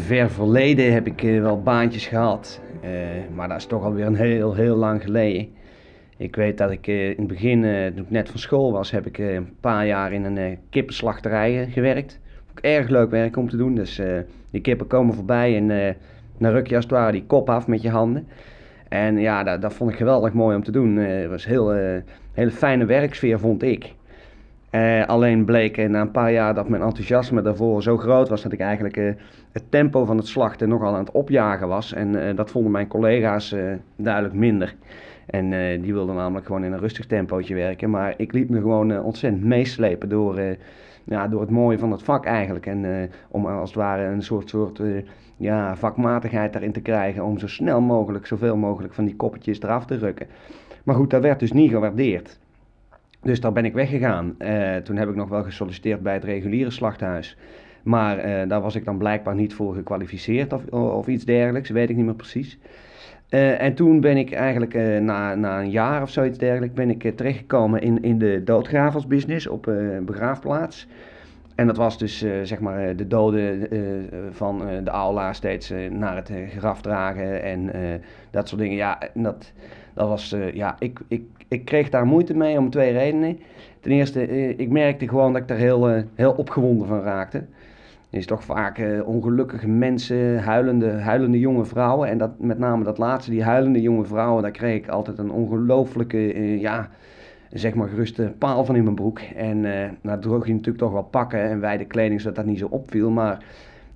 ver verleden heb ik eh, wel baantjes gehad. Eh, maar dat is toch alweer een heel, heel lang geleden. Ik weet dat ik in het begin, toen ik net van school was, heb ik een paar jaar in een kippenslachterij gewerkt. Ook erg leuk werk om te doen. Dus die kippen komen voorbij en dan ruk je als het ware die kop af met je handen. En ja, dat, dat vond ik geweldig mooi om te doen. het was een heel, hele fijne werksfeer, vond ik. Alleen bleek na een paar jaar dat mijn enthousiasme daarvoor zo groot was dat ik eigenlijk het tempo van het slachten nogal aan het opjagen was. En uh, dat vonden mijn collega's duidelijk minder. En die wilden namelijk gewoon in een rustig tempootje werken. Maar ik liet me gewoon ontzettend meeslepen door, ja, door het mooie van het vak eigenlijk. En om als het ware een soort, soort ja, vakmatigheid daarin te krijgen om zo snel mogelijk, zoveel mogelijk van die koppetjes eraf te rukken. Maar goed, dat werd dus niet gewaardeerd. Dus daar ben ik weggegaan. Toen heb ik nog wel gesolliciteerd bij het reguliere slachthuis. Maar uh, daar was ik dan blijkbaar niet voor gekwalificeerd of, of iets dergelijks, weet ik niet meer precies. Uh, en toen ben ik eigenlijk na, na een jaar of zoiets dergelijks ben ik terechtgekomen in, in de doodgraversbusiness op een begraafplaats. En dat was dus zeg maar de doden van de aula steeds naar het graf dragen en dat soort dingen. Ja, dat, dat was, ja, ik, ik, ik kreeg daar moeite mee om twee redenen. Ten eerste, eh, ik merkte gewoon dat ik daar heel, eh, heel opgewonden van raakte. Er is toch vaak uh, ongelukkige mensen, huilende, huilende jonge vrouwen. En dat, met name dat laatste, die huilende jonge vrouwen, daar kreeg ik altijd een ongelooflijke, ja, zeg maar geruste paal van in mijn broek. En uh, nou droeg je natuurlijk toch wel pakken en wijde kleding, zodat dat niet zo opviel. Maar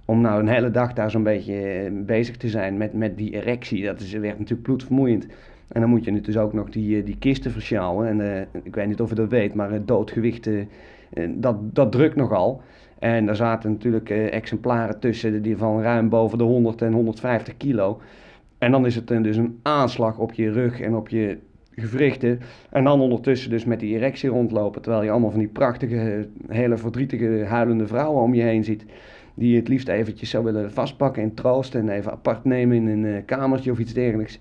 om nou een hele dag daar zo'n beetje bezig te zijn met, met die erectie, dat is, werd natuurlijk bloedvermoeiend. En dan moet je dus ook nog die, eh, die kisten versjouwen. En ik weet niet of je dat weet, maar doodgewicht, dat, dat drukt nogal. En daar zaten natuurlijk exemplaren tussen die van ruim boven de 100 en 150 kilo. En dan is het dus een aanslag op je rug en op je gewrichten. En dan ondertussen dus met die erectie rondlopen. Terwijl je allemaal van die prachtige, hele verdrietige, huilende vrouwen om je heen ziet. Die je het liefst eventjes zou willen vastpakken en troosten. En even apart nemen in een kamertje of iets dergelijks.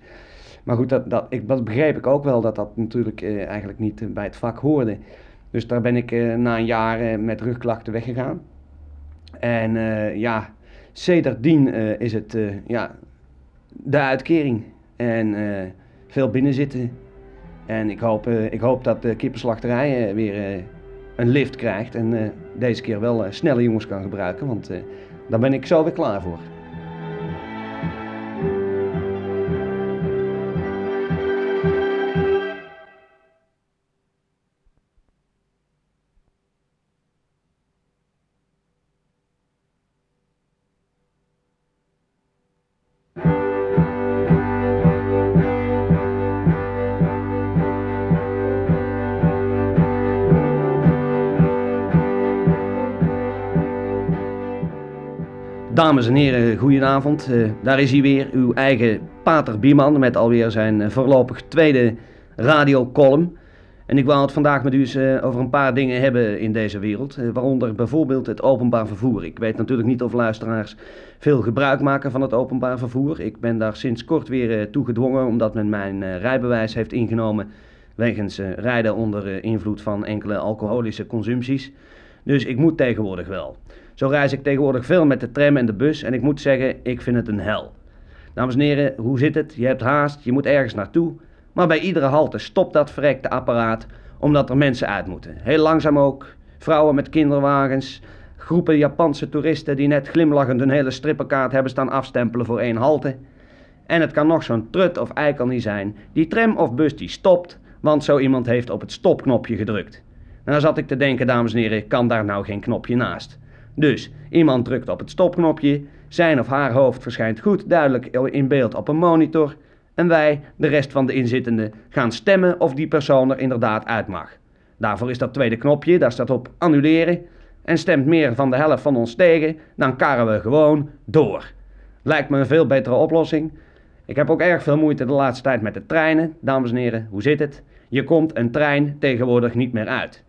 Maar goed, dat, dat, ik, dat begreep ik ook wel dat dat natuurlijk eh, eigenlijk niet eh, bij het vak hoorde. Dus daar ben ik eh, na een jaar met rugklachten weggegaan. En ja, sedertdien is het ja, de uitkering. En veel binnenzitten. En ik hoop, ik hoop dat de kippenslachterij weer een lift krijgt. En deze keer wel snelle jongens kan gebruiken. Want daar ben ik zo weer klaar voor. Dames en heren, goedenavond. Uh, daar is hij weer, uw eigen Pater Bieman met alweer zijn uh, voorlopig tweede radiocolumn. En ik wou het vandaag met u eens uh, over een paar dingen hebben in deze wereld, waaronder bijvoorbeeld het openbaar vervoer. Ik weet natuurlijk niet of luisteraars veel gebruik maken van het openbaar vervoer. Ik ben daar sinds kort weer toe gedwongen omdat men mijn rijbewijs heeft ingenomen wegens rijden onder invloed van enkele alcoholische consumpties. Dus ik moet tegenwoordig wel. Zo reis ik tegenwoordig veel met de tram en de bus en ik moet zeggen, ik vind het een hel. Dames en heren, hoe zit het? Je hebt haast, je moet ergens naartoe. Maar bij iedere halte stopt dat verrekte apparaat omdat er mensen uit moeten. Heel langzaam ook. Vrouwen met kinderwagens. Groepen Japanse toeristen die net glimlachend een hele strippenkaart hebben staan afstempelen voor één halte. En het kan nog zo'n trut of eikel niet zijn. Die tram of bus die stopt, want zo iemand heeft op het stopknopje gedrukt. En dan zat ik te denken, dames en heren, kan daar nou geen knopje naast? Dus iemand drukt op het stopknopje, zijn of haar hoofd verschijnt goed duidelijk in beeld op een monitor en wij, de rest van de inzittenden, gaan stemmen of die persoon er inderdaad uit mag. Daarvoor is dat tweede knopje, daar staat op annuleren en stemt meer van de helft van ons tegen, dan karren we gewoon door. Lijkt me een veel betere oplossing. Ik heb ook erg veel moeite de laatste tijd met de treinen. Dames en heren, hoe zit het? Je komt een trein tegenwoordig niet meer uit.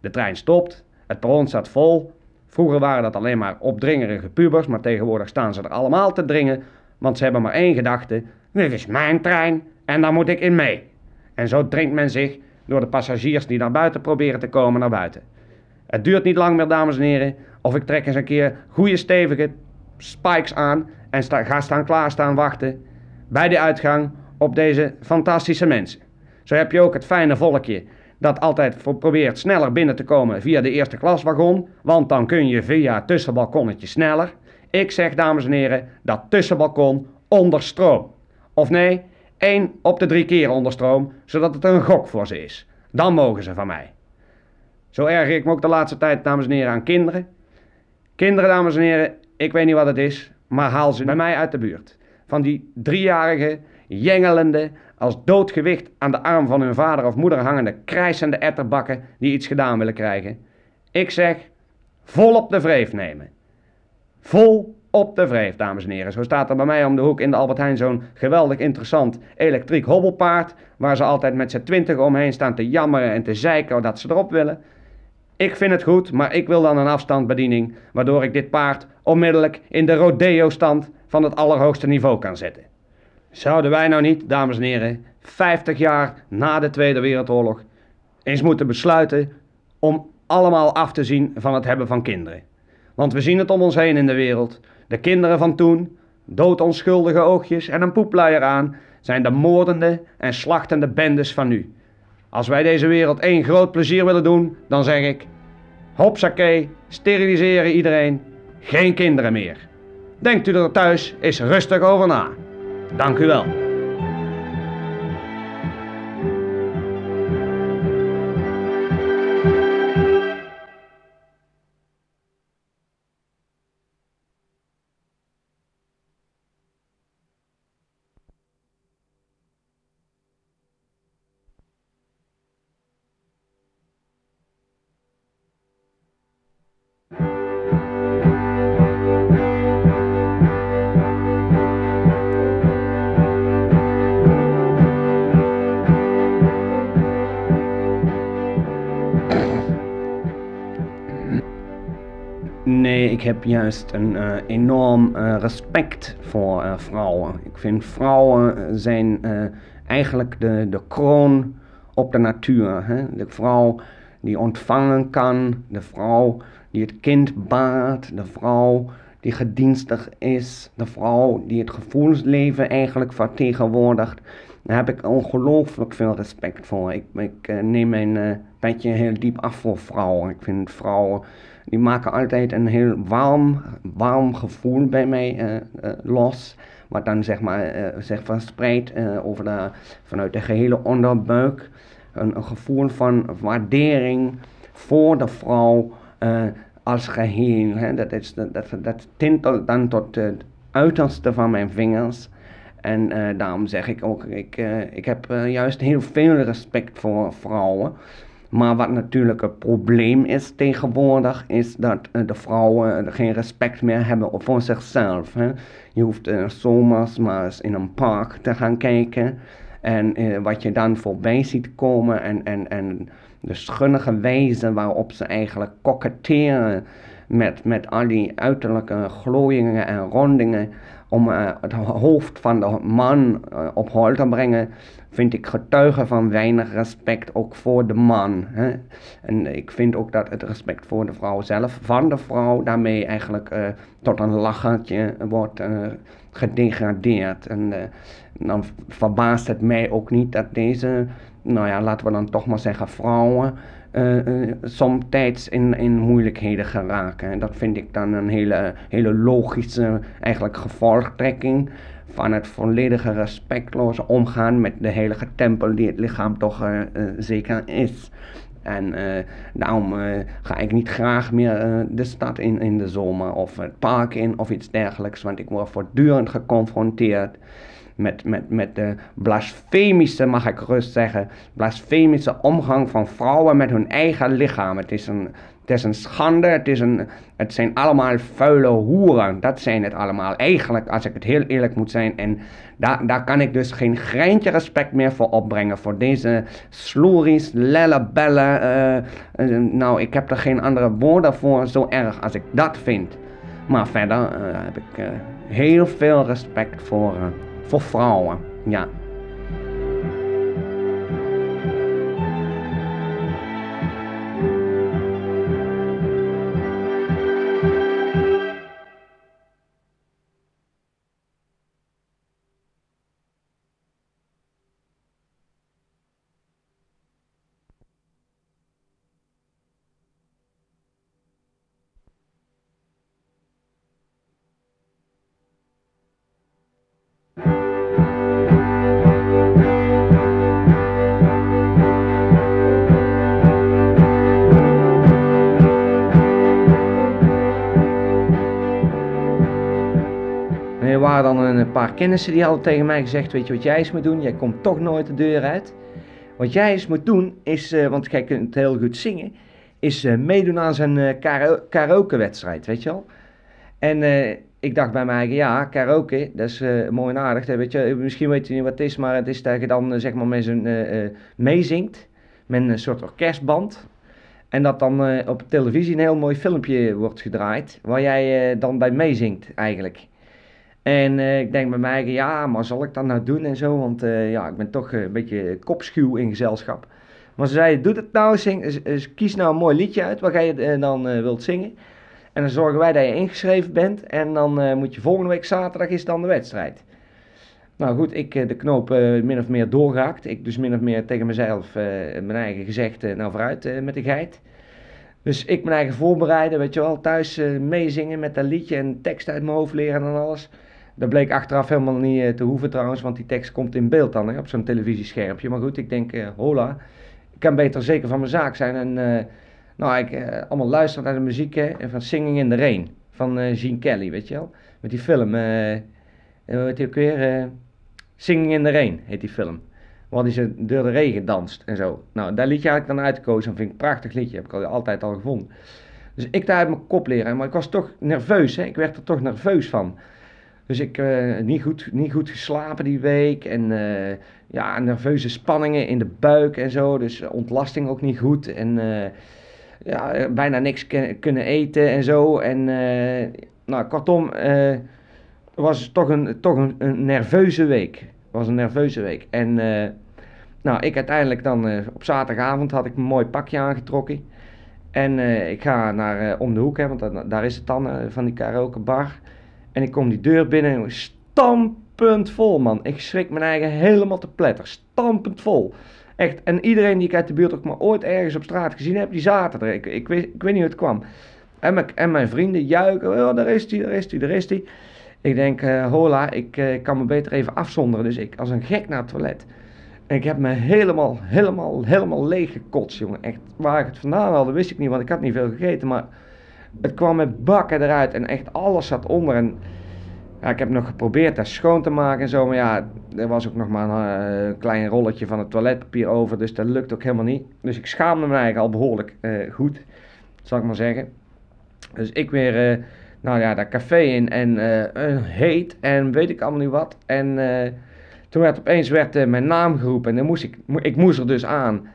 De trein stopt, het perron staat vol Vroeger waren dat alleen maar opdringerige pubers, maar tegenwoordig staan ze er allemaal te dringen, want ze hebben maar één gedachte: dit is mijn trein en daar moet ik in mee. En zo dringt men zich door de passagiers die naar buiten proberen te komen naar buiten. Het duurt niet lang meer, dames en heren, of ik trek eens een keer goede stevige spikes aan en ga staan klaarstaan wachten bij de uitgang op deze fantastische mensen. Zo heb je ook het fijne volkje dat altijd probeert sneller binnen te komen via de eerste klaswagon, want dan kun je via het tussenbalkonnetje sneller. Ik zeg, dames en heren, dat tussenbalkon onder stroom. Of nee, één op de drie keer onder stroom, zodat het een gok voor ze is. Dan mogen ze van mij. Zo erger ik me ook de laatste tijd, dames en heren, aan kinderen. Kinderen, dames en heren, ik weet niet wat het is, maar haal ze bij mij uit de buurt. Van die driejarige, jengelende, als doodgewicht aan de arm van hun vader of moeder hangende, krijsende etterbakken die iets gedaan willen krijgen. Ik zeg, vol op de vreef nemen. Vol op de vreef, dames en heren. Zo staat er bij mij om de hoek in de Albert Heijn zo'n geweldig interessant elektriek hobbelpaard, waar ze altijd met z'n twintig omheen staan te jammeren en te zeiken dat ze erop willen. Ik vind het goed, maar ik wil dan een afstandsbediening, waardoor ik dit paard onmiddellijk in de rodeo-stand van het allerhoogste niveau kan zetten. Zouden wij nou niet, dames en heren, 50 jaar na de Tweede Wereldoorlog eens moeten besluiten om allemaal af te zien van het hebben van kinderen? Want we zien het om ons heen in de wereld. De kinderen van toen, doodonschuldige oogjes en een poepluier aan, zijn de moordende en slachtende bendes van nu. Als wij deze wereld één groot plezier willen doen, dan zeg ik: hopsakee, steriliseren iedereen, geen kinderen meer. Denkt u er thuis eens rustig over na. Dank u wel. Heb juist een uh, enorm uh, respect voor uh, vrouwen. Ik vind vrouwen zijn eigenlijk de, de kroon op de natuur. Hè? De vrouw die ontvangen kan, de vrouw die het kind baart, de vrouw die gedienstig is, de vrouw die het gevoelsleven eigenlijk vertegenwoordigt. Daar heb ik ongelooflijk veel respect voor. Ik, ik neem mijn petje heel diep af voor vrouwen. Ik vind vrouwen die maken altijd een heel warm, warm gevoel bij mij uh, uh, los. Wat dan zeg maar uh, zich verspreidt over de, vanuit de gehele onderbuik. Een, een gevoel van waardering voor de vrouw als geheel. Hè. Dat, is, dat, dat tintelt dan tot het uiterste van mijn vingers. En daarom zeg ik ook, ik, ik heb juist heel veel respect voor vrouwen. Maar wat natuurlijk het probleem is tegenwoordig, is dat uh, de vrouwen geen respect meer hebben voor zichzelf. Hè. Je hoeft uh, zomers maar eens in een park te gaan kijken. En wat je dan voorbij ziet komen en, en, en de schunnige wijze waarop ze eigenlijk koketteren met, met al die uiterlijke glooiingen en rondingen om het hoofd van de man op hol te brengen, vind ik getuigen van weinig respect ook voor de man. Hè? En ik vind ook dat het respect voor de vrouw zelf, van de vrouw, daarmee eigenlijk uh, tot een lachertje wordt gedegradeerd. En dan verbaast het mij ook niet dat deze, nou ja, laten we dan toch maar zeggen, vrouwen uh, somtijds in, in moeilijkheden geraken. En dat vind ik dan een hele, hele logische eigenlijk gevolgtrekking van het volledige respectloze omgaan met de heilige tempel die het lichaam toch uh, zeker is. En daarom ga ik niet graag meer de stad in in de zomer of het park in of iets dergelijks, want ik word voortdurend geconfronteerd met, met, met de blasfemische, mag ik rust zeggen, blasfemische omgang van vrouwen met hun eigen lichaam. Het is een, het is een schande, het, is een, het zijn allemaal vuile hoeren. Dat zijn het allemaal. Eigenlijk, als ik het heel eerlijk moet zijn. En daar, daar kan ik dus geen greintje respect meer voor opbrengen. Voor deze sloeries, lellebellen. Uh, uh, nou, ik heb er geen andere woorden voor zo erg als ik dat vind. Maar verder uh, heb ik heel veel respect voor voor vrouwen. Ja. Paar kennissen die hadden tegen mij gezegd, weet je wat jij eens moet doen? Jij komt toch nooit de deur uit. Wat jij eens moet doen is, uh, want jij kunt heel goed zingen, is uh, meedoen aan zijn uh, karaoke wedstrijd, weet je wel. En ik dacht bij mij, ja, karaoke, dat is mooi en aardig. Weet je, misschien weet je niet wat het is, maar het is dat je dan zeg maar met meezingt. Met een soort orkestband. En dat dan op televisie een heel mooi filmpje wordt gedraaid. Waar jij dan bij meezingt eigenlijk. En uh, ik denk bij mij, ja, maar zal ik dat nou doen en zo? Want uh, ja, ik ben toch een beetje kopschuw in gezelschap. Maar ze zei, doe het nou, zing, kies nou een mooi liedje uit waar uh, dan wilt zingen. En dan zorgen wij dat je ingeschreven bent. En dan moet je volgende week zaterdag is dan de wedstrijd. Nou goed, ik de knoop min of meer doorgehaakt. Ik dus min of meer tegen mezelf mijn eigen gezegd, nou vooruit met de geit. Dus ik mijn eigen voorbereiden, weet je wel, thuis meezingen met dat liedje en tekst uit mijn hoofd leren en alles. Dat bleek achteraf helemaal niet eh, te hoeven trouwens, want die tekst komt in beeld dan hè, op zo'n televisieschermpje. Maar goed, ik denk, uh, hola, ik kan beter zeker van mijn zaak zijn. En uh, nou, ik uh, allemaal luister naar de muziek hè, van Singing in the Rain van Gene Kelly, weet je wel. Met die film, hoe heet die ook weer? Singing in the Rain heet die film. Waar hij ze door de regen danst en zo. Nou, dat liedje had ik dan uitgekozen. Dat vind ik een prachtig liedje. Heb ik al, altijd al gevonden. Dus ik daar uit mijn kop leren. Maar ik was toch nerveus. Hè? Ik werd er toch nerveus van. Dus ik uh, niet, goed, niet goed geslapen die week. En uh, ja, nerveuze spanningen in de buik en zo. Dus ontlasting ook niet goed. En ja, bijna niks kunnen eten en zo. En nou, kortom, het was toch een, toch een, nerveuze week. Was een nerveuze week. En nou, ik uiteindelijk dan op zaterdagavond had ik een mooi pakje aangetrokken. En ik ga naar om de hoek, hè, want daar is het dan van die karaoke bar. En ik kom die deur binnen en stampend vol, man. Ik schrik mijn eigen helemaal te pletter. Stampend vol. Echt. En iedereen die ik uit de buurt ook maar ooit ergens op straat gezien heb, die zaten er. Ik, ik, weet, ik weet niet hoe het kwam. En mijn, en mijn vrienden juichen. Oh, daar is hij, daar is hij, daar is hij. Ik denk, uh, hola, ik uh, kan me beter even afzonderen. Dus ik als een gek naar het toilet. En ik heb me helemaal, helemaal, helemaal leeg gekotst, jongen. Echt, waar ik het vandaan haalde, wist ik niet, want ik had niet veel gegeten. Maar het kwam met bakken eruit en echt alles zat onder. En ja, ik heb nog geprobeerd dat schoon te maken en zo. Maar ja, er was ook nog maar een uh, klein rolletje van het toiletpapier over. Dus dat lukt ook helemaal niet. Dus ik schaamde me eigenlijk al behoorlijk uh, goed, zal ik maar zeggen. Dus ik weer, uh, nou ja, dat café in en heet en weet ik allemaal niet wat. En toen werd opeens werd, mijn naam geroepen en dan moest ik, ik moest er dus aan.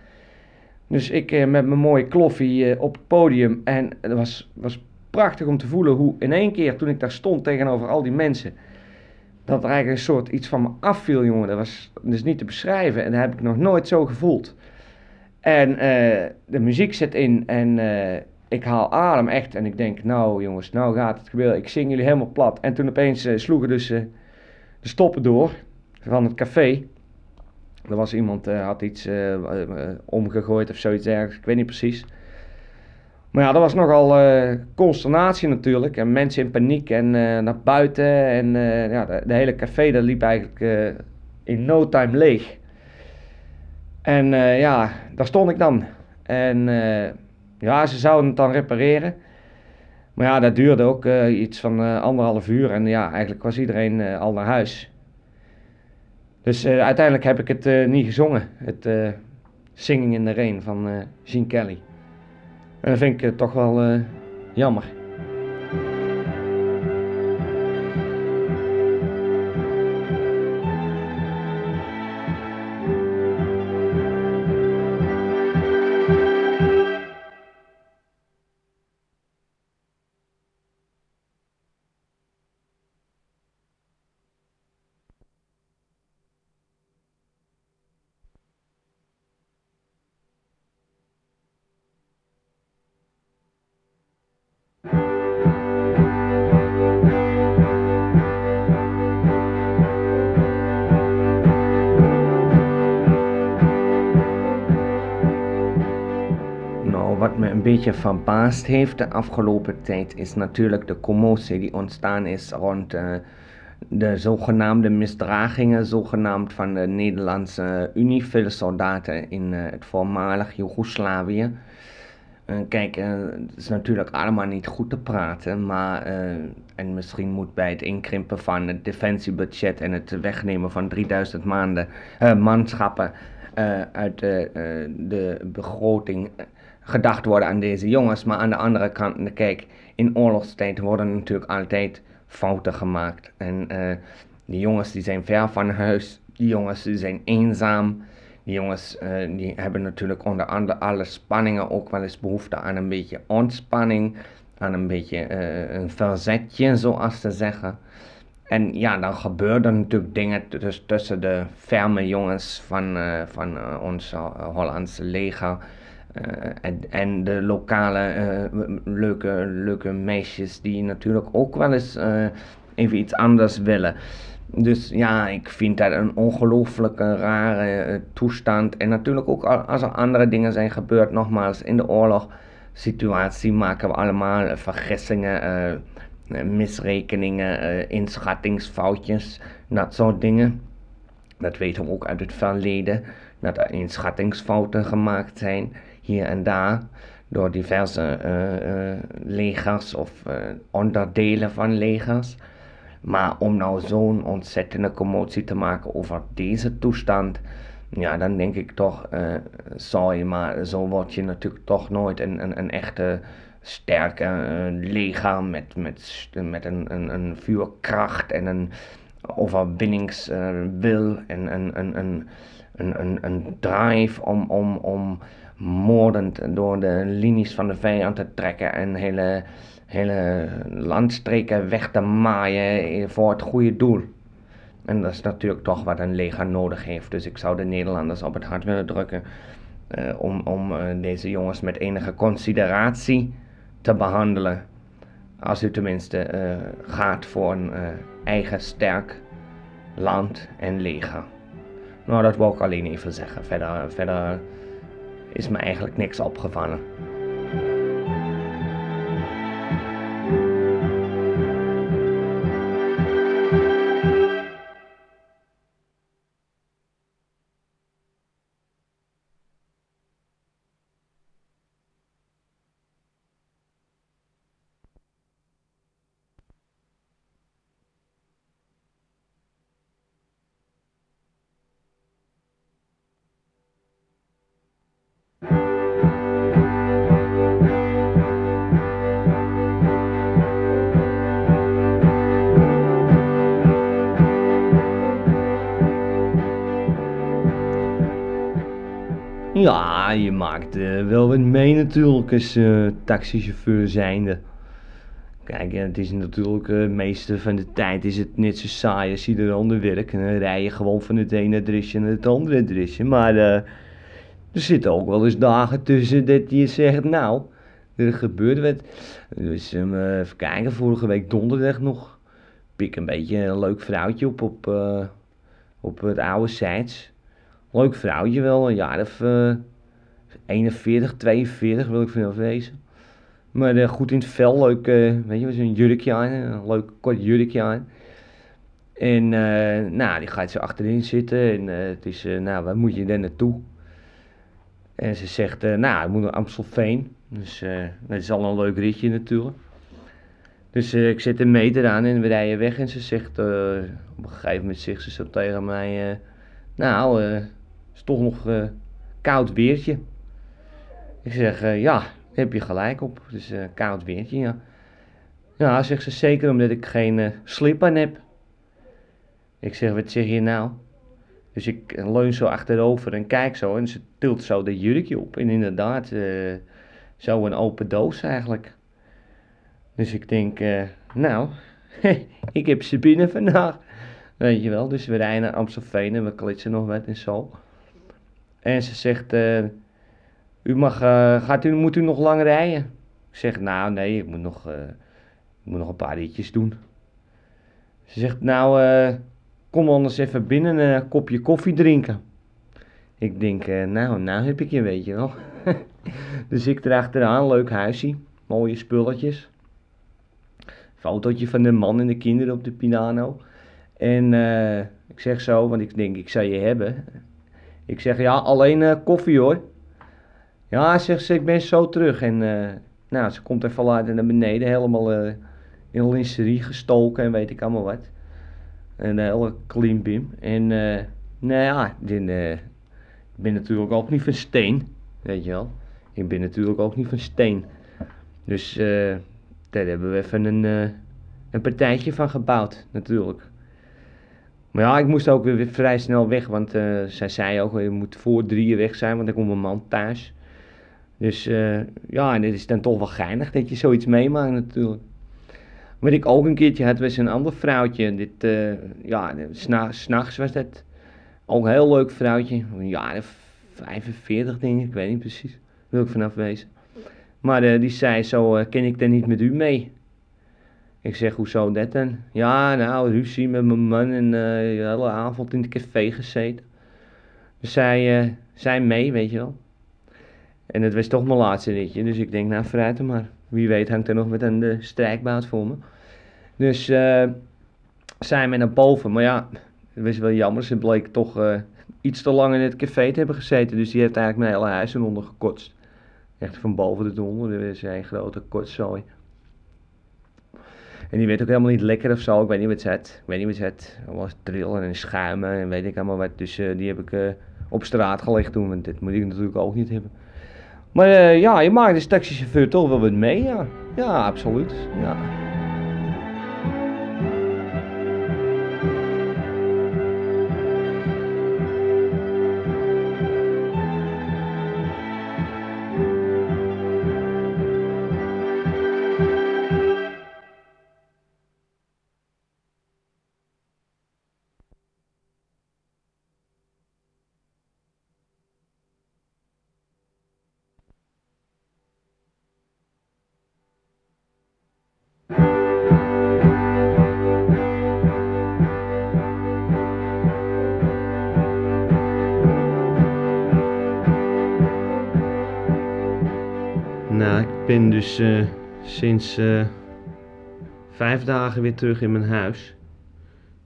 Dus ik met mijn mooie kloffie op het podium en het was, was prachtig om te voelen hoe in één keer toen ik daar stond tegenover al die mensen, dat er eigenlijk een soort iets van me afviel, jongen. Dat was dus niet te beschrijven en dat heb ik nog nooit zo gevoeld. En uh, de muziek zit in en ik haal adem echt en ik denk, nou jongens, nou gaat het gebeuren. Ik zing jullie helemaal plat. En toen opeens sloegen dus de stoppen door van het café. Er was iemand, had iets omgegooid of zoiets ergens, ik weet niet precies. Maar ja, dat was nogal uh, consternatie natuurlijk. En mensen in paniek en uh, naar buiten. En uh, ja, de, de, hele café dat liep eigenlijk in no time leeg. En ja, daar stond ik dan. En ja, ze zouden het dan repareren. Maar ja, dat duurde ook iets van anderhalf uur. En ja, eigenlijk was iedereen al naar huis. Dus uiteindelijk heb ik het niet gezongen. Het Singing in the Rain van Gene Kelly. En dat vind ik eh, toch wel uh, jammer. Beetje verbaasd heeft de afgelopen tijd is natuurlijk de commotie die ontstaan is rond uh, de zogenaamde misdragingen, zogenaamd van de Nederlandse UNIFIL-soldaten in uh, het voormalig Joegoslavië. Uh, kijk, het is natuurlijk allemaal niet goed te praten, maar en misschien moet bij het inkrimpen van het defensiebudget en het wegnemen van 3000 maanden, manschappen uit de begroting gedacht worden aan deze jongens. Maar aan de andere kant, kijk, in oorlogstijd worden natuurlijk altijd fouten gemaakt. En die jongens die zijn ver van huis, die jongens die zijn eenzaam. Die jongens uh, die hebben natuurlijk onder andere alle spanningen ook wel eens behoefte aan een beetje ontspanning. Aan een beetje uh, een verzetje, zoals ze zeggen. En ja, dan gebeuren natuurlijk dingen dus tussen de ferme jongens van, uh, van ons Hollandse leger. En, en, de lokale leuke, leuke meisjes die natuurlijk ook wel eens even iets anders willen. Dus ja, ik vind dat een ongelooflijke rare eh, toestand. En natuurlijk ook als er andere dingen zijn gebeurd, nogmaals, in de oorlogssituatie maken we allemaal vergissingen, misrekeningen, inschattingsfoutjes, dat soort dingen. Dat weten we ook uit het verleden, dat er inschattingsfouten gemaakt zijn, hier en daar, door diverse legers of onderdelen van legers. Maar om nou zo'n ontzettende commotie te maken over deze toestand, ja, dan denk ik toch, uh, sorry, maar zo word je natuurlijk toch nooit een, een, een echte sterke uh, leger met, met, met een, een, een vuurkracht en een overwinningswil uh, en een, een, een, een, een, een drive om, om, om moordend door de linies van de vijand te trekken en hele hele landstreken weg te maaien voor het goede doel. En dat is natuurlijk toch wat een leger nodig heeft. Dus ik zou de Nederlanders op het hart willen drukken uh, om, om uh, deze jongens met enige consideratie te behandelen. Als u tenminste uh, gaat voor een eigen sterk land en leger. Nou, dat wil ik alleen even zeggen. Verder, verder is me eigenlijk niks opgevallen. Ja, je maakt uh, wel wat mee natuurlijk als uh, taxichauffeur zijnde. Kijk, het is natuurlijk, uh, meeste van de tijd is het net zo saai als ieder ander werk. En dan rij je gewoon van het ene adresje naar het andere adresje. Maar er zitten ook wel eens dagen tussen dat je zegt, nou, er gebeurt wat. Dus even kijken, vorige week donderdag nog. Pik een beetje een leuk vrouwtje op op, op het oude Sites. Leuk vrouwtje wel, een jaar of uh, 41, 42 wil ik vanaf wezen. Maar uh, goed in het vel, leuk, uh, weet je, een jurkje aan, een leuk kort jurkje aan. En uh, nou, die gaat zo achterin zitten en het is, nou, waar moet je dan naartoe? En ze zegt, nou, ik moet naar Amstelveen. Dus dat is al een leuk ritje natuurlijk. Dus ik zet een meter aan en we rijden weg en ze zegt, op een gegeven moment zegt ze tegen mij, nou, is toch nog uh, koud weertje. Ik zeg, uh, ja, heb je gelijk op. Het is uh, koud weertje, ja. Ja, zegt ze, zeker omdat ik geen slip aan heb. Ik zeg, wat zeg je nou? Dus ik leun zo achterover en kijk zo en ze tilt zo de jurkje op. En inderdaad, zo een open doos eigenlijk. Dus ik denk, nou, ik heb ze binnen vandaag. Weet je wel, dus we rijden naar Amstelveen en we klitsen nog wat en zo. En ze zegt, uh, u mag, uh, gaat u, moet u nog lang rijden? Ik zeg, nou nee, ik moet nog, uh, ik moet nog een paar ritjes doen. Ze zegt, nou, kom anders even binnen een kopje koffie drinken. Ik denk, nou, nou heb ik je, weet je wel. dus ik draag eraan, leuk huisje, mooie spulletjes. Fotootje van de man en de kinderen op de piano. En ik zeg zo, want ik denk, ik zou je hebben. Ik zeg ja, alleen uh, koffie hoor. Ja, zegt ze, ik ben zo terug. En uh, nou, ze komt even later naar beneden, helemaal uh, in lingerie gestoken en weet ik allemaal wat. Een hele clean beam. En nou ja, ik ben natuurlijk ook niet van steen, weet je wel. Ik ben natuurlijk ook niet van steen. Dus daar hebben we even een, een partijtje van gebouwd, natuurlijk. Maar ja, ik moest ook weer vrij snel weg, want uh, zij zei ook, je moet voor drieën weg zijn, want dan komt mijn man thuis. Dus uh, ja, en het is dan toch wel geinig dat je zoiets meemaakt natuurlijk. Wat ik ook een keertje had, was een ander vrouwtje. Dit, uh, ja, s'nachts was dat ook een heel leuk vrouwtje. Een jaar 45 denk ik, ik weet niet precies. Wil ik vanaf wezen. Maar die zei zo, ken ik dan niet met u mee? Ik zeg, hoezo dat dan? Ja, nou, ruzie met mijn man en uh, de hele avond in het café gezeten. Dus zij, uh, mee, weet je wel. En het was toch mijn laatste ritje, dus ik denk, nou, vooruit maar. Wie weet hangt er nog met een de strijkbout voor me. Dus uh, zij mee naar boven. Maar ja, het was wel jammer. Ze bleek toch iets te lang in het café te hebben gezeten. Dus die heeft eigenlijk mijn hele huis eronder gekotst. Echt van boven de onder. Er was een grote kortzooi. En die weet ook helemaal niet lekker of zo. Ik weet niet wat het Ik weet niet wat het Het was trillen en schuimen en weet ik allemaal wat. Dus uh, die heb ik uh, op straat gelegd toen. Want dit moet ik natuurlijk ook niet hebben. Maar uh, ja, je maakt als taxichauffeur toch wel wat mee, ja. Ja, absoluut. Ja. Dus uh, sinds uh, vijf dagen weer terug in mijn huis.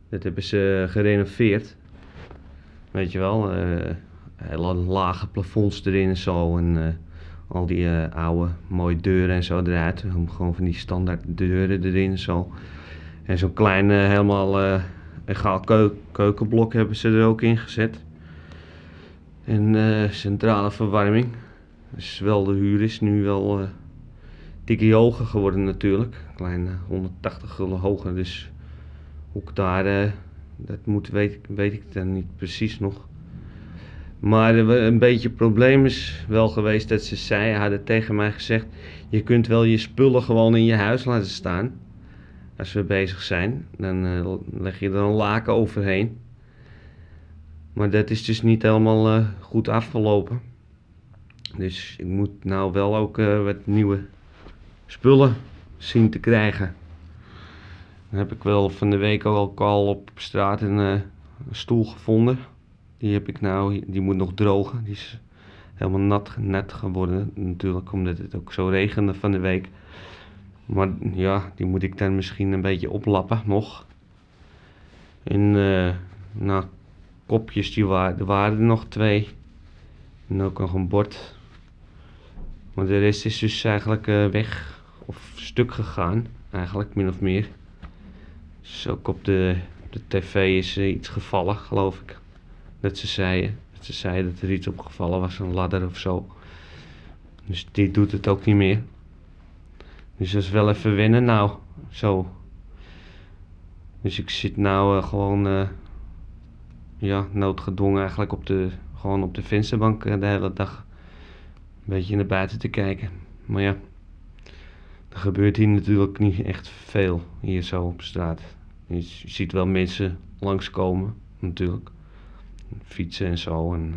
Dat hebben ze gerenoveerd. Weet je wel, uh, hele lage plafonds erin en zo. En al die oude mooie deuren en zo eruit. Gewoon van die standaard deuren erin en zo. En zo'n klein, helemaal egaal keukenblok hebben ze er ook in gezet. En centrale verwarming. Dus wel de huur is nu wel dikke hoger geworden natuurlijk. Kleine 180 gulden hoger. Dus hoe ik daar, uh, dat moet, weet, weet ik dan niet precies nog. Maar een beetje probleem is wel geweest dat ze zei, hadden tegen mij gezegd: Je kunt wel je spullen gewoon in je huis laten staan. Als we bezig zijn, dan uh, leg je er een laken overheen. Maar dat is dus niet helemaal uh, goed afgelopen. Dus ik moet nou wel ook wat nieuwe spullen zien te krijgen. Dan heb ik wel van de week ook al op straat een, uh, een stoel gevonden. Die heb ik nou, die moet nog drogen. Die is helemaal nat, net geworden natuurlijk, omdat het ook zo regende van de week. Maar ja, die moet ik dan misschien een beetje oplappen nog. En uh, nou, kopjes, die waren, er waren er nog twee. En ook nog een bord. Maar de rest is dus eigenlijk uh, weg of stuk gegaan, eigenlijk min of meer. Dus ook op de, de tv is iets gevallen, geloof ik. Dat ze zeiden. Dat ze zeiden dat er iets opgevallen was, een ladder of zo. Dus die doet het ook niet meer. Dus dat is wel even wennen nou, zo. Dus ik zit nou uh, gewoon, uh, ja, noodgedwongen eigenlijk op de, gewoon op de vensterbank de hele dag. Een beetje naar buiten te kijken. Maar ja. Er gebeurt hier natuurlijk niet echt veel hier zo op straat. Je ziet wel mensen langskomen natuurlijk. Fietsen en zo en uh,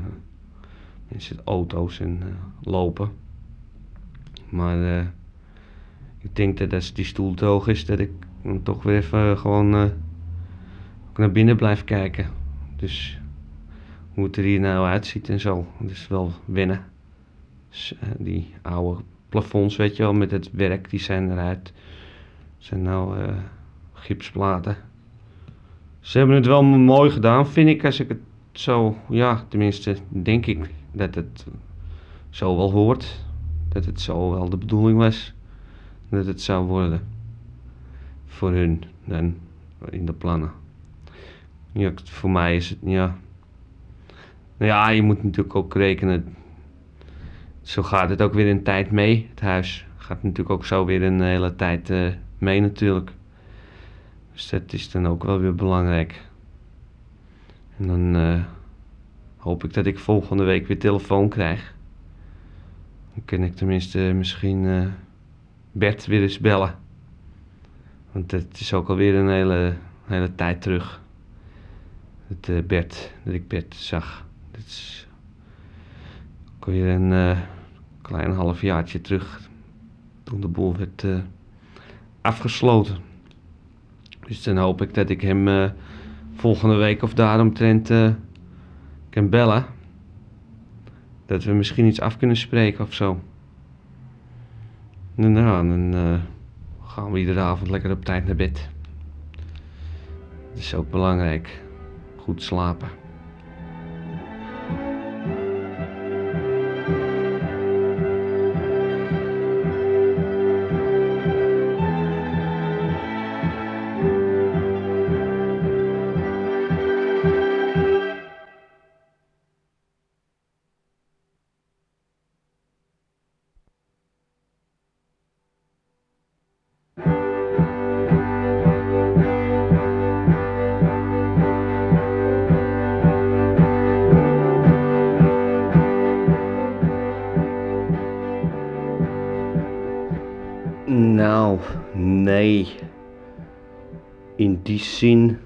mensen auto's en uh, lopen. Maar uh, ik denk dat als die stoel droog is, dat ik dan toch weer even gewoon naar binnen blijf kijken. Dus hoe het er hier nou uitziet en zo. Dat is wel wennen. Die oude plafonds, weet je wel, met het werk, die zijn eruit. zijn nou uh, gipsplaten. Ze hebben het wel mooi gedaan, vind ik, als ik het zo, ja, tenminste, denk ik dat het zo wel hoort. Dat het zo wel de bedoeling was. Dat het zou worden. Voor hun dan in de plannen. Ja, voor mij is het, ja. Nou ja, je moet natuurlijk ook rekenen. Zo gaat het ook weer een tijd mee. Het huis gaat natuurlijk ook zo weer een hele tijd uh, mee natuurlijk. Dus dat is dan ook wel weer belangrijk. En dan uh, hoop ik dat ik volgende week weer telefoon krijg. Dan kan ik tenminste misschien uh, Bert weer eens bellen. Want het is ook alweer een hele, hele tijd terug. Dat, Bert, dat ik Bert zag. Dat is ook weer een klein halfjaartje terug. Toen de boel werd uh, afgesloten. Dus dan hoop ik dat ik hem volgende week of daaromtrent kan bellen. Dat we misschien iets af kunnen spreken of zo. Nou, dan gaan we iedere avond lekker op tijd naar bed. Dat is ook belangrijk. Goed slapen. Zin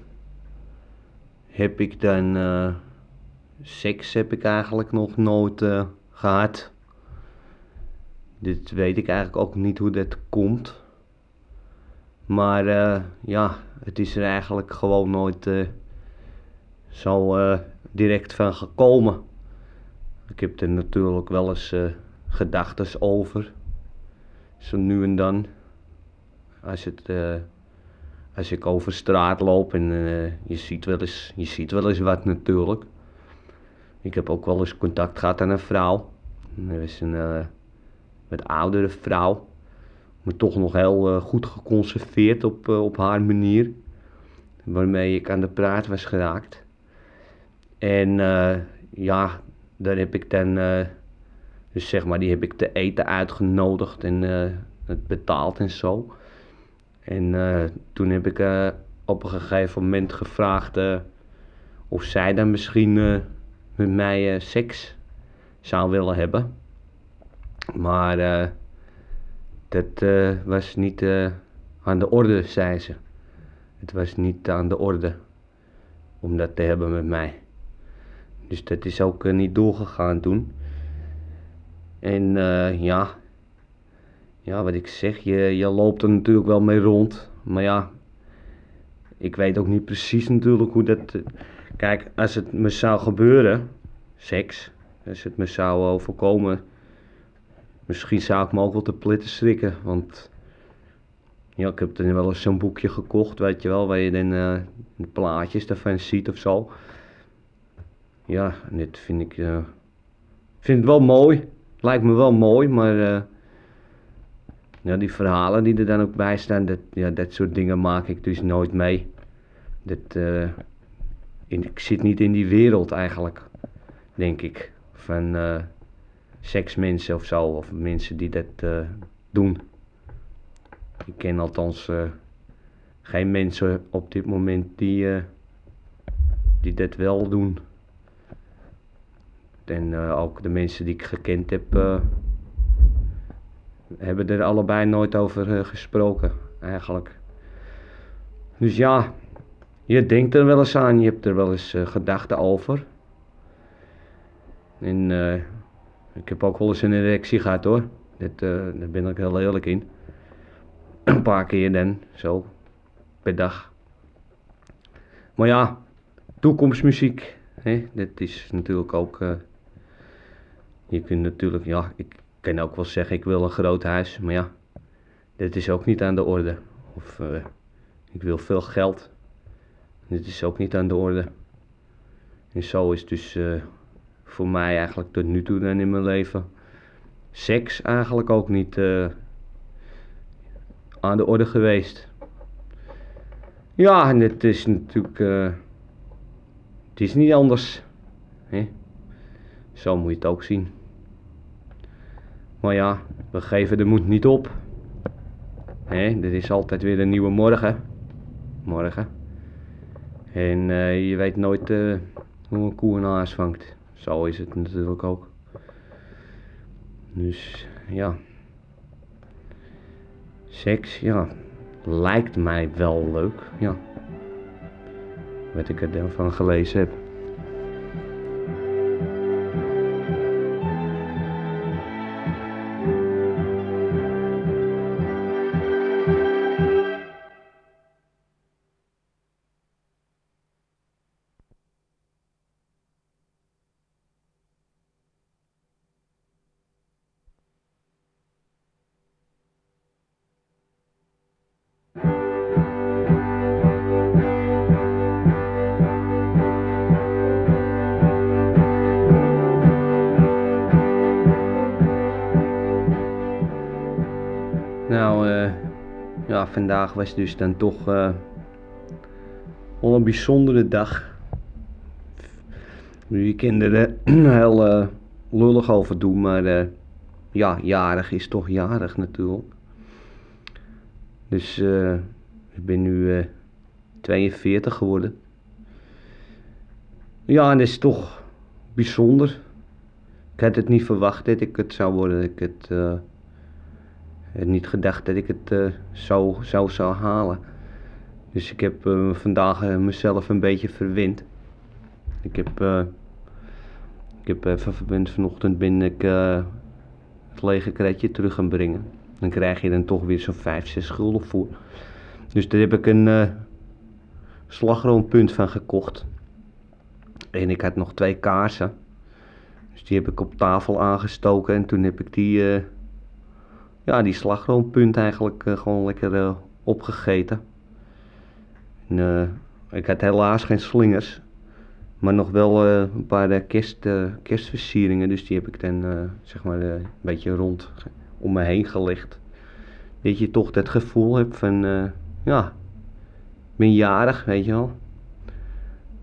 heb ik dan uh, seks heb ik eigenlijk nog nooit uh, gehad. Dit weet ik eigenlijk ook niet hoe dat komt. Maar uh, ja, het is er eigenlijk gewoon nooit zo direct van gekomen. Ik heb er natuurlijk wel eens gedachten over zo nu en dan. Als, het, als ik over straat loop en uh, je, ziet wel eens, je ziet wel eens wat natuurlijk. Ik heb ook wel eens contact gehad aan een vrouw. Dat is een uh, wat oudere vrouw. Maar toch nog heel goed geconserveerd op, op haar manier. Waarmee ik aan de praat was geraakt. En ja, daar heb ik dan dus zeg maar, die heb ik te eten uitgenodigd en het betaald en zo. En uh, toen heb ik uh, op een gegeven moment gevraagd of zij dan misschien met mij seks zou willen hebben. Maar dat was niet aan de orde, zei ze. Het was niet aan de orde om dat te hebben met mij. Dus dat is ook niet doorgegaan toen. En ja, ja, wat ik zeg, je, je loopt er natuurlijk wel mee rond. Maar ja, ik weet ook niet precies natuurlijk hoe dat... Eh, kijk, als het me zou gebeuren, seks, als het me zou overkomen... Misschien zou ik me ook wel te plitten schrikken, want... Ja, ik heb er wel eens zo'n boekje gekocht, weet je wel, waar je dan de plaatjes daarvan ziet of zo. Ja, dit vind ik... Uh, vind het wel mooi. Lijkt me wel mooi, maar ja, die verhalen die er dan ook bij staan, dat, ja, dat soort dingen maak ik dus nooit mee. Dat, in, ik zit niet in die wereld eigenlijk, denk ik, van uh, seksmensen of zo, of mensen die dat doen. Ik ken althans geen mensen op dit moment die, die dat wel doen. En ook de mensen die ik gekend heb, hebben er allebei nooit over uh, gesproken, eigenlijk. Dus ja, je denkt er wel eens aan, je hebt er wel eens gedachten over. En ik heb ook wel eens een erectie gehad hoor, dat, daar ben ik heel eerlijk in. een paar keer dan, zo, per dag. Maar ja, toekomstmuziek, hè, dat is natuurlijk ook je kunt natuurlijk, ja, ik kan ook wel zeggen ik wil een groot huis, maar ja, dit is ook niet aan de orde. Of uh, ik wil veel geld, dit is ook niet aan de orde. En zo is dus uh, voor mij eigenlijk tot nu toe dan in mijn leven seks eigenlijk ook niet eh, aan de orde geweest. Ja, en het is natuurlijk. eh, het is niet anders. Hè? Zo moet je het ook zien. Maar ja, we geven de moed niet op. Hè? Er is altijd weer een nieuwe morgen. Morgen. En eh, je weet nooit eh, hoe een koe een vangt. Zo is het natuurlijk ook. Dus ja. Seks, ja. Lijkt mij wel leuk, ja. Wat ik ervan gelezen heb. Was dus dan toch eh wel een bijzondere dag. Je kinderen heel eh, lullig over doen, maar eh, ja, jarig is toch jarig natuurlijk. Dus ik ben nu eh 42 geworden. Ja, en dat is toch bijzonder. Ik had het niet verwacht dat ik het zou worden. Ik eh, had niet gedacht dat ik het eh, zo, zo zou halen. Dus ik heb eh, vandaag eh, mezelf een beetje verwend. Ik heb, eh, ik heb even vanochtend ben ik eh, het lege kratje terug gaan brengen. Dan krijg je dan toch weer zo'n 5, 6 gulden voor. Dus daar heb ik een eh slagroompunt van gekocht. En ik had nog twee kaarsen. Dus die heb ik op tafel aangestoken en toen heb ik die, eh, ja, die slagroompunt eigenlijk eh, gewoon lekker eh, opgegeten. En, eh, ik had helaas geen slingers, maar nog wel een paar kerst, kerstversieringen. Dus die heb ik dan zeg maar een beetje rond om me heen gelegd. Dat je toch dat gevoel hebt van, ja, ik ben jarig, weet je wel.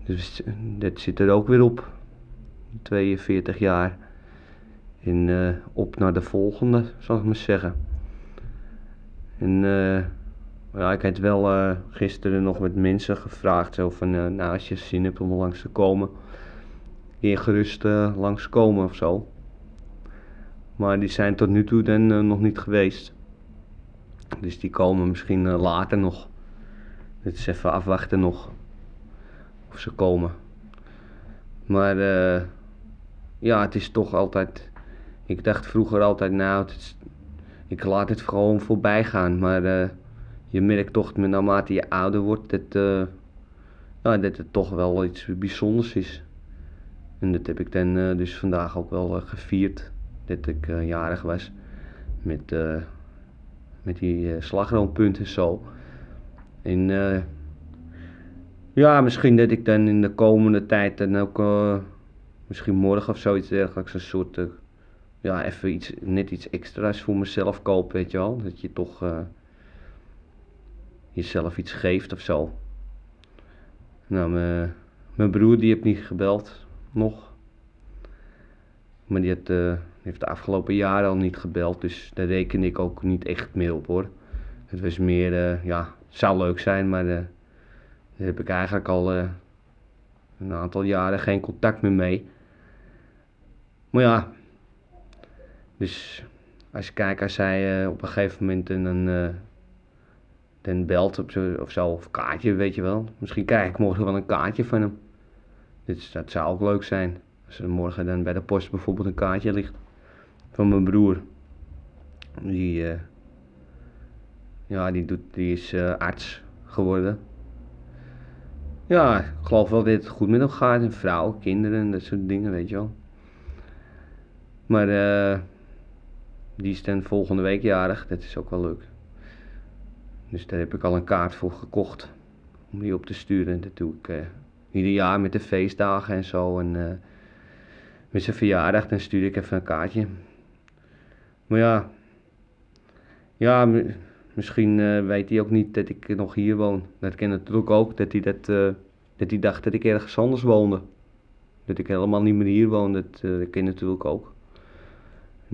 Dus dat zit er ook weer op. 42 jaar. En eh, op naar de volgende, zal ik maar zeggen. En eh, ja, ik had wel eh, gisteren nog met mensen gevraagd. Zo van, nou als je zin hebt om langs te komen. Je gerust eh, langskomen of zo. Maar die zijn tot nu toe dan nog niet geweest. Dus die komen misschien later nog. Het is even afwachten nog. Of ze komen. Maar ja, het is toch altijd. Ik dacht vroeger altijd, nou, ik laat het gewoon voorbij gaan. Maar eh, je merkt toch, naarmate je ouder wordt, dat, eh, dat het toch wel iets bijzonders is. En dat heb ik dan eh, dus vandaag ook wel gevierd, dat ik jarig was. Met, met die slagroompunten zo. En ja, misschien dat ik dan in de komende tijd dan ook, misschien morgen of zoiets dergelijks, een soort, ja, even iets, net iets extra's voor mezelf koop, weet je wel. Dat je toch eh, jezelf iets geeft of zo. Nou, mijn- broer die heeft niet gebeld, nog. Maar eh, die heeft de afgelopen jaren al niet gebeld, dus daar reken ik ook niet echt meer op hoor. Het was meer, eh, ja, zou leuk zijn, maar daar heb ik eigenlijk al een aantal jaren geen contact meer mee. Maar ja, dus als je kijkt, als hij eh, op een gegeven moment een, een, eh, belt op zo, of zo, of kaartje, weet je wel. Misschien krijg ik morgen wel een kaartje van hem. Dus dat zou ook leuk zijn. Als er morgen dan bij de post bijvoorbeeld een kaartje ligt van mijn broer. Die, eh, ja, die, doet, die is arts geworden. Ja, ik geloof wel dat het goed met hem gaat. En vrouw, kinderen en dat soort dingen, weet je wel. Maar eh, die is dan volgende week jarig. Dat is ook wel leuk. Dus daar heb ik al een kaart voor gekocht. Om die op te sturen. Dat doe ik eh, ieder jaar met de feestdagen en zo. En eh, met zijn verjaardag dan stuur ik even een kaartje. Maar ja, ja mi- misschien eh, weet hij ook niet dat ik nog hier woon. Dat ken natuurlijk ook, dat hij, dat, dat hij dacht dat ik ergens anders woonde. Dat ik helemaal niet meer hier woon, dat, dat ken natuurlijk ook.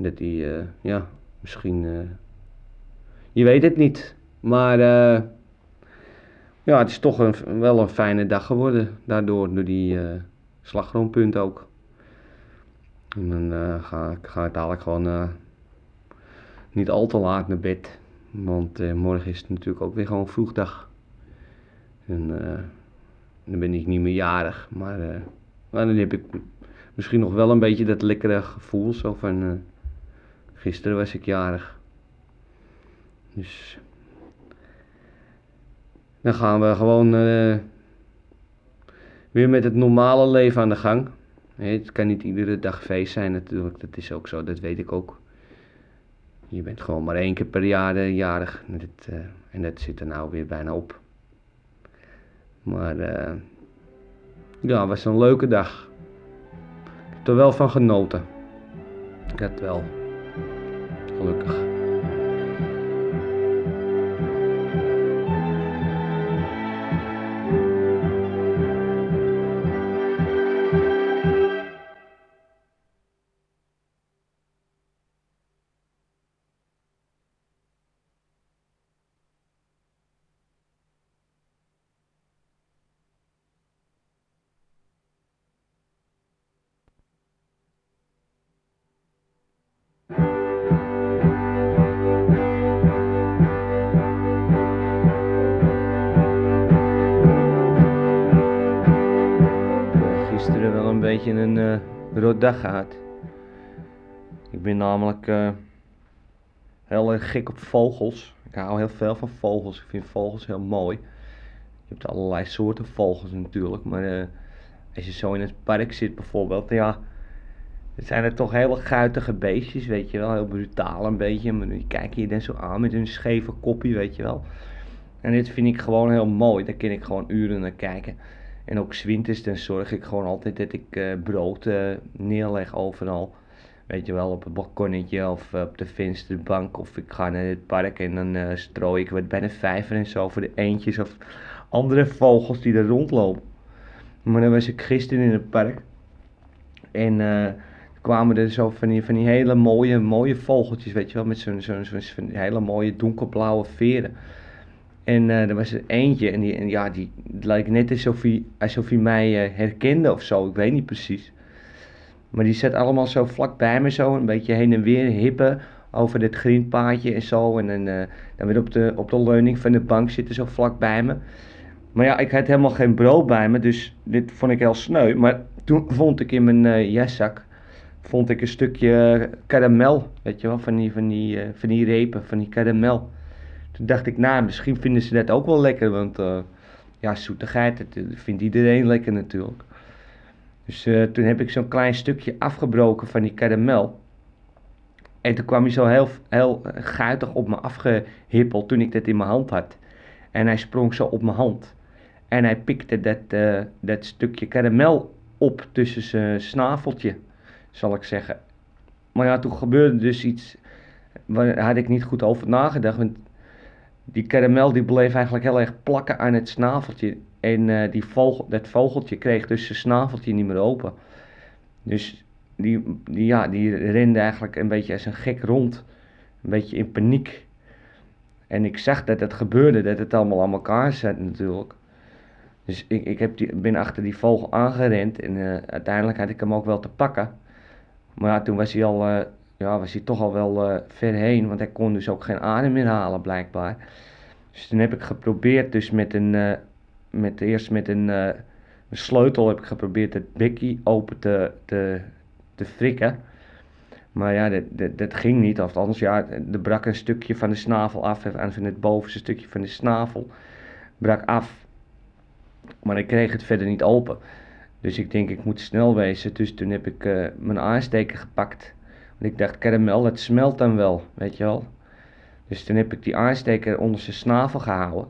Dat hij, eh, ja, misschien, eh, je weet het niet. Maar eh, ja, het is toch een, wel een fijne dag geworden daardoor, door die eh slagroompunt ook. En dan eh, ga, ik- ga ik dadelijk gewoon niet al te laat naar bed. Want morgen is het natuurlijk ook weer gewoon vroegdag. En dan ben ik niet meer jarig. Maar, maar dan heb ik misschien nog wel een beetje dat lekkere gevoel. Zo van, gisteren was ik jarig. Dus dan gaan we gewoon eh, weer met het normale leven aan de gang. Het kan niet iedere dag feest zijn natuurlijk, dat is ook zo, dat weet ik ook. Je bent gewoon maar één keer per jaar eh, jarig en dat, eh, en dat zit er nou weer bijna op. Maar ja, het was een leuke dag. Ik heb er wel van genoten. Dat wel. Gelukkig. Eh rot dag gehad. Ik ben namelijk eh, heel erg gek op vogels. Ik hou heel veel van vogels. Ik vind vogels heel mooi. Je hebt allerlei soorten vogels natuurlijk, maar eh, als je zo in het park zit bijvoorbeeld, ja, het zijn er toch hele guitige beestjes, weet je wel, heel brutaal een beetje, maar die kijken je dan zo aan met hun scheve koppie, weet je wel. En dit vind ik gewoon heel mooi, daar kan ik gewoon uren naar kijken. En ook 's winters dan zorg ik gewoon altijd dat ik eh, brood eh, neerleg overal. Weet je wel, op het balkonnetje of eh, op de vensterbank. Of ik ga naar het park en dan eh strooi ik wat bij de vijver en zo voor de eendjes of andere vogels die er rondlopen. Maar dan was ik gisteren in het park. En kwamen er zo van die, van die hele mooie, mooie vogeltjes, weet je wel, met zo'n zo'n zo'n hele mooie donkerblauwe veren. En eh, er was er eentje en, die, en ja, die leek net alsof hij, alsof hij mij eh, herkende of zo, ik weet niet precies. Maar die zat allemaal zo vlak bij me zo, een beetje heen en weer hippen over dit greenpaadje en zo. En eh, dan weer op de, op de leuning van de bank zitten zo vlak bij me. Maar ja, ik had helemaal geen brood bij me, dus dit vond ik heel sneu. Maar toen vond ik in mijn eh jaszak vond ik een stukje karamel, weet je wel, van die, van die, van die repen, van die karamel. Toen dacht ik, nou, misschien vinden ze dat ook wel lekker, want eh, ja, zoetigheid, dat vindt iedereen lekker natuurlijk. Dus eh, toen heb ik zo'n klein stukje afgebroken van die karamel. En toen kwam hij zo heel, heel guitig op me afgehippeld toen ik dat in mijn hand had. En hij sprong zo op mijn hand. En hij pikte dat, eh, dat stukje karamel op tussen zijn snaveltje, zal ik zeggen. Maar ja, toen gebeurde dus iets waar had ik niet goed over nagedacht. Want die karamel die bleef eigenlijk heel erg plakken aan het snaveltje. En eh, die vogel, dat vogeltje kreeg dus zijn snaveltje niet meer open. Dus die, die, ja, die rende eigenlijk een beetje als een gek rond. Een beetje in paniek. En ik zag dat het gebeurde, dat het allemaal aan elkaar zat natuurlijk. Dus ik, ik heb die, ben achter die vogel aangerend en eh, uiteindelijk had ik hem ook wel te pakken. Maar ja, toen was hij, al, eh, ja, was hij toch al wel eh, ver heen, want hij kon dus ook geen adem meer halen blijkbaar. Dus toen heb ik geprobeerd dus met een, eh, met, eerst met een, eh, een sleutel heb ik geprobeerd het bekkie open te, te, te frikken. Maar ja, dat, dat, dat ging niet. Of anders, ja, er brak een stukje van de snavel af. En van het bovenste stukje van de snavel brak af. Maar ik kreeg het verder niet open. Dus ik denk, ik moet snel wezen. Dus toen heb ik mijn aansteker gepakt. Ik dacht, karamel, het smelt dan wel, weet je wel. Dus toen heb ik die aansteker onder zijn snavel gehouden.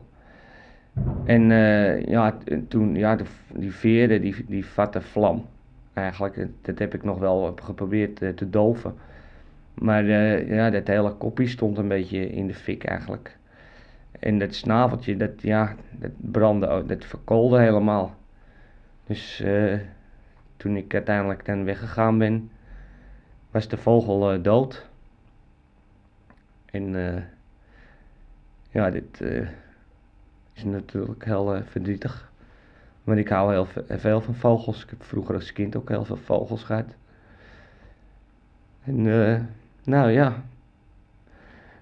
En eh, ja, toen, ja, de, die veren, die, die vatte vlam. Eigenlijk, eh, dat heb ik nog wel geprobeerd eh, te doven. Maar ja, dat hele koppie stond een beetje in de fik eigenlijk. En dat snaveltje, dat, ja, dat brandde, dat verkoolde helemaal. Dus toen ik uiteindelijk dan weggegaan ben, was de vogel uh, dood. En ja, dit is natuurlijk heel verdrietig. Maar ik hou heel veel van vogels. Ik heb vroeger als kind ook heel veel vogels gehad. En nou ja,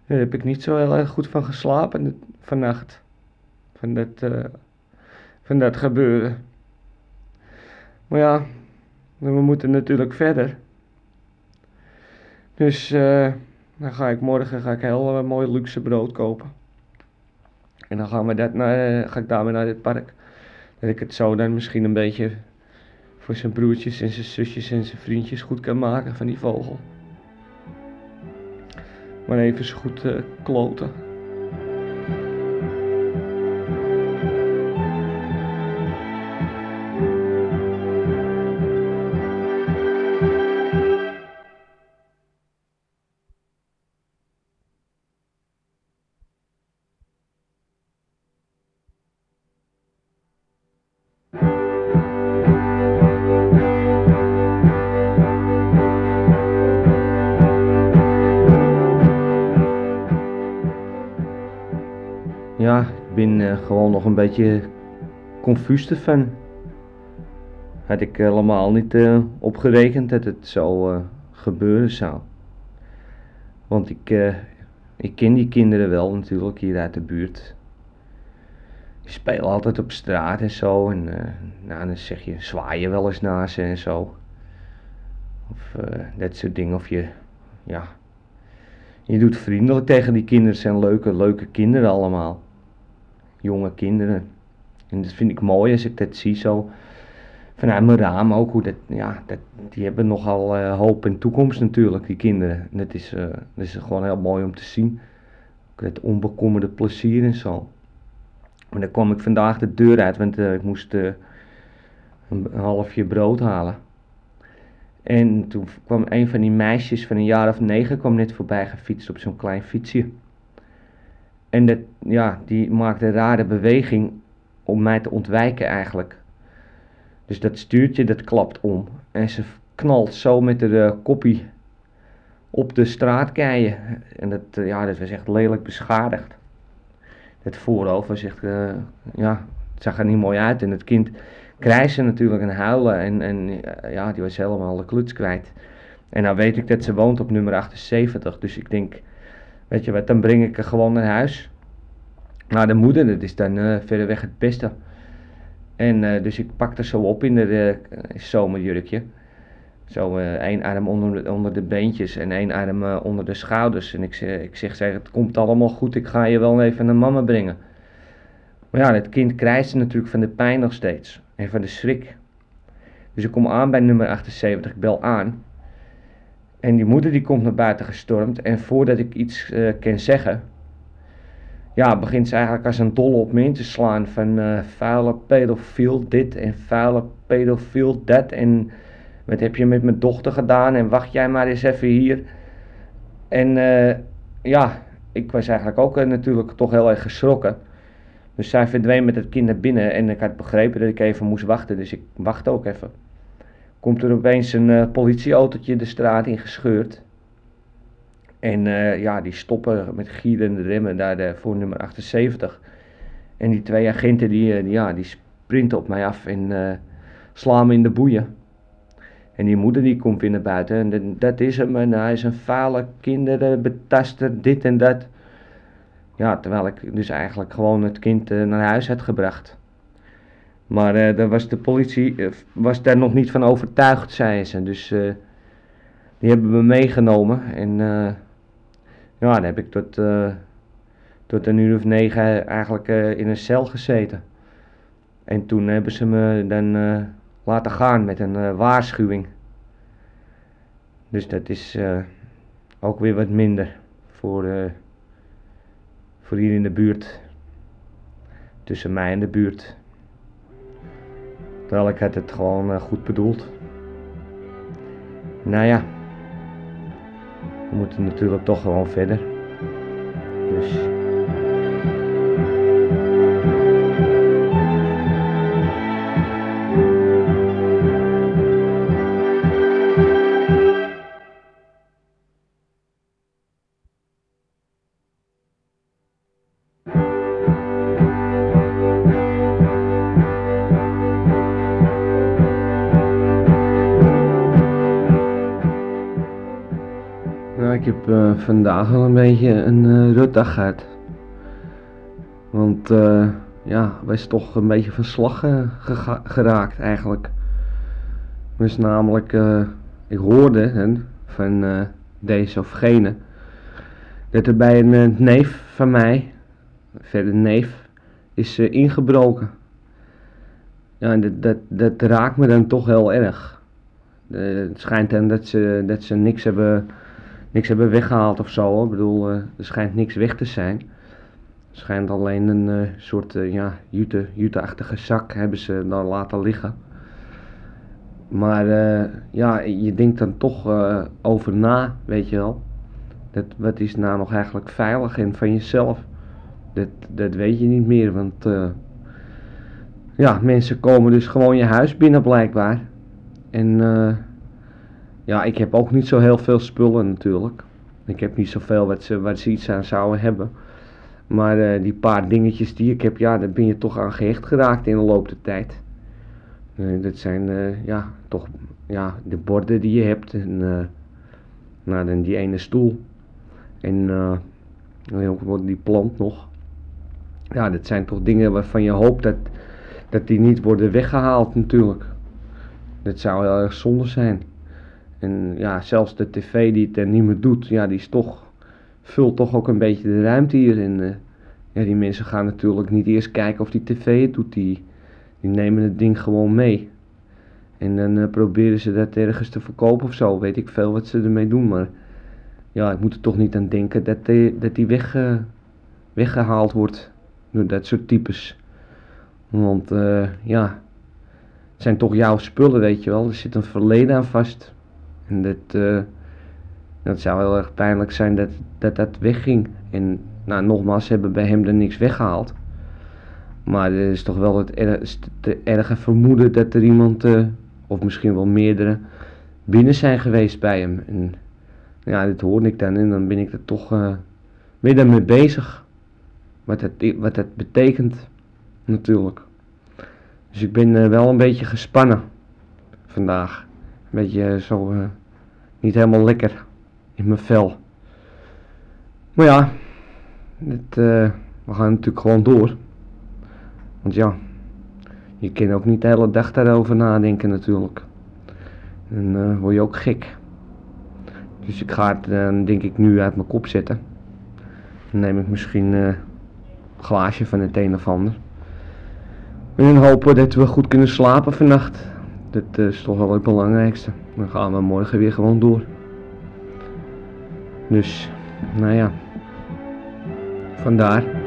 daar heb ik niet zo heel erg goed van geslapen vannacht. Van dat, van dat gebeuren. Maar ja, we moeten natuurlijk verder. Dus uh, dan ga ik morgen ga ik heel uh, mooi luxe brood kopen. En dan gaan we dat naar, ga ik daarmee naar dit park. Dat ik het zo dan misschien een beetje voor zijn broertjes en zijn zusjes en zijn vriendjes goed kan maken van die vogel. Maar even eens goed kloten. Gewoon nog een beetje confuus ervan. Had ik helemaal niet uh, opgerekend dat het zo uh, gebeuren zou. Want ik, ik ken die kinderen wel natuurlijk hier uit de buurt. Die spelen altijd op straat en zo. En nou, dan zeg je, zwaai je wel eens naar ze en zo. Of dat soort dingen. Of je, ja, je doet vriendelijk tegen die kinderen. Het zijn leuke, leuke kinderen allemaal jonge kinderen. En dat vind ik mooi als ik dat zie zo vanuit mijn raam ook. Hoe dat, ja, dat, die hebben nogal uh, hoop en toekomst natuurlijk, die kinderen. En dat is, dat is gewoon heel mooi om te zien. Het onbekommerde plezier en zo. Maar dan kwam ik vandaag de deur uit, want uh, ik moest een, een halfje brood halen. En toen kwam een van die meisjes van een jaar of negen kwam net voorbij gefietst op zo'n klein fietsje. En dat, ja, die maakt een rare beweging om mij te ontwijken eigenlijk. Dus dat stuurtje dat klapt om. En ze knalt zo met de uh, koppie op de straatkeien. En dat, uh, ja, dat was echt lelijk beschadigd. Het voorhoofd was echt, uh, ja, het zag er niet mooi uit. En het kind krijste natuurlijk en huilen. En, en ja, die was helemaal de kluts kwijt. En nou weet ik dat ze woont op nummer 78. Dus ik denk, Weet je wat, dan breng ik er gewoon naar huis. Nou, de moeder, dat is dan uh, verreweg het beste. En uh, dus ik pak er zo op in het uh, zomerjurkje. Zo één arm onder de, onder de beentjes en één arm onder de schouders. En ik, ik zeg, zeg, het komt allemaal goed, ik ga je wel even naar mama brengen. Maar ja, het kind krijgt natuurlijk van de pijn nog steeds. En van de schrik. Dus ik kom aan bij nummer 78, ik bel aan. En die moeder die komt naar buiten gestormd. En voordat ik iets uh, kan zeggen, ja, begint ze eigenlijk als een dolle op me in te slaan. Van uh, vuile pedofiel dit en vuile pedofiel dat. En wat heb je met mijn dochter gedaan? En wacht jij maar eens even hier. En uh, ja, ik was eigenlijk ook natuurlijk toch heel erg geschrokken. Dus zij verdween met het kind naar binnen en ik had begrepen dat ik even moest wachten. Dus ik wacht ook even komt er opeens een uh, politieautootje de straat in gescheurd. En uh, ja, die stoppen met gierende remmen daar de, voor nummer 78. En die twee agenten die, uh, ja, die sprinten op mij af en slaan me in de boeien. En die moeder die komt weer buiten en dat is hem. En hij is een fale kinderbetaster, dit en dat. Ja, terwijl ik dus eigenlijk gewoon het kind naar huis had gebracht. Maar uh, daar was de politie uh, was daar nog niet van overtuigd, zei ze. Dus uh, die hebben me meegenomen. En ja, dan heb ik tot, tot een uur of negen eigenlijk in een cel gezeten. En toen hebben ze me dan laten gaan met een waarschuwing. Dus dat is ook weer wat minder voor, voor hier in de buurt. Tussen mij en de buurt. Terwijl ik had het gewoon uh, goed bedoeld. Nou ja. we moeten natuurlijk toch gewoon verder. Dus. Vandaag wel een beetje een uh, rutdag gehad. Want eh, ja, wij is toch een beetje van slag eh, geraakt eigenlijk. Dus namelijk, ik hoorde van deze of gene, dat er bij een neef van mij, verder neef, is ingebroken. Ja, dat, dat, dat raakt me dan toch heel erg. Het schijnt dan dat ze, dat ze niks hebben niks hebben weggehaald of zo. Hoor. Ik bedoel, eh, er schijnt niks weg te zijn. Er schijnt alleen een eh, soort eh, ja, jute, jute-achtige zak hebben ze dan laten liggen. Maar ja, je denkt dan toch over na, weet je wel. Dat, wat is nou nog eigenlijk veilig en van jezelf? Dat, dat weet je niet meer, want ja, mensen komen dus gewoon je huis binnen blijkbaar. En eh, ja, ik heb ook niet zo heel veel spullen natuurlijk. Ik heb niet zoveel wat ze, wat ze iets aan zouden hebben. Maar eh, die paar dingetjes die ik heb, ja, daar ben je toch aan gehecht geraakt in de loop der tijd. Dat zijn eh, ja, toch ja, de borden die je hebt. En eh, nou, dan die ene stoel. En ook die plant nog. Ja, dat zijn toch dingen waarvan je hoopt dat, dat die niet worden weggehaald natuurlijk. Dat zou heel erg zonde zijn. En ja, zelfs de tv die het er niet meer doet, ja, die is toch, vult toch ook een beetje de ruimte hier. En eh, ja, die mensen gaan natuurlijk niet eerst kijken of die tv het doet, die, die nemen het ding gewoon mee. En dan eh, proberen ze dat ergens te verkopen of zo, weet ik veel wat ze ermee doen. Maar ja, ik moet er toch niet aan denken dat die, dat die weg, eh, weggehaald wordt door dat soort types. Want ja, het zijn toch jouw spullen, weet je wel. Er zit een verleden aan vast. En dat, eh, dat zou heel erg pijnlijk zijn dat, dat dat wegging. En nou, nogmaals, hebben bij hem er niks weggehaald. Maar er is toch wel het er, erge vermoeden dat er iemand, eh, of misschien wel meerdere, binnen zijn geweest bij hem. En ja, dit hoorde ik dan en dan ben ik er toch eh weer daarmee bezig. Wat dat, wat dat betekent, natuurlijk. Dus ik ben wel een beetje gespannen vandaag. Beetje zo eh, niet helemaal lekker in mijn vel. Maar ja, eh, we gaan natuurlijk gewoon door. Want ja, je kan ook niet de hele dag daarover nadenken natuurlijk. Dan eh, word je ook gek. Dus ik ga het denk ik nu uit mijn kop zetten. Dan neem ik misschien een glaasje van het een of ander. En hopen dat we goed kunnen slapen vannacht. Dat is toch wel het belangrijkste. Dan gaan we morgen weer gewoon door. Dus, nou ja. Vandaar.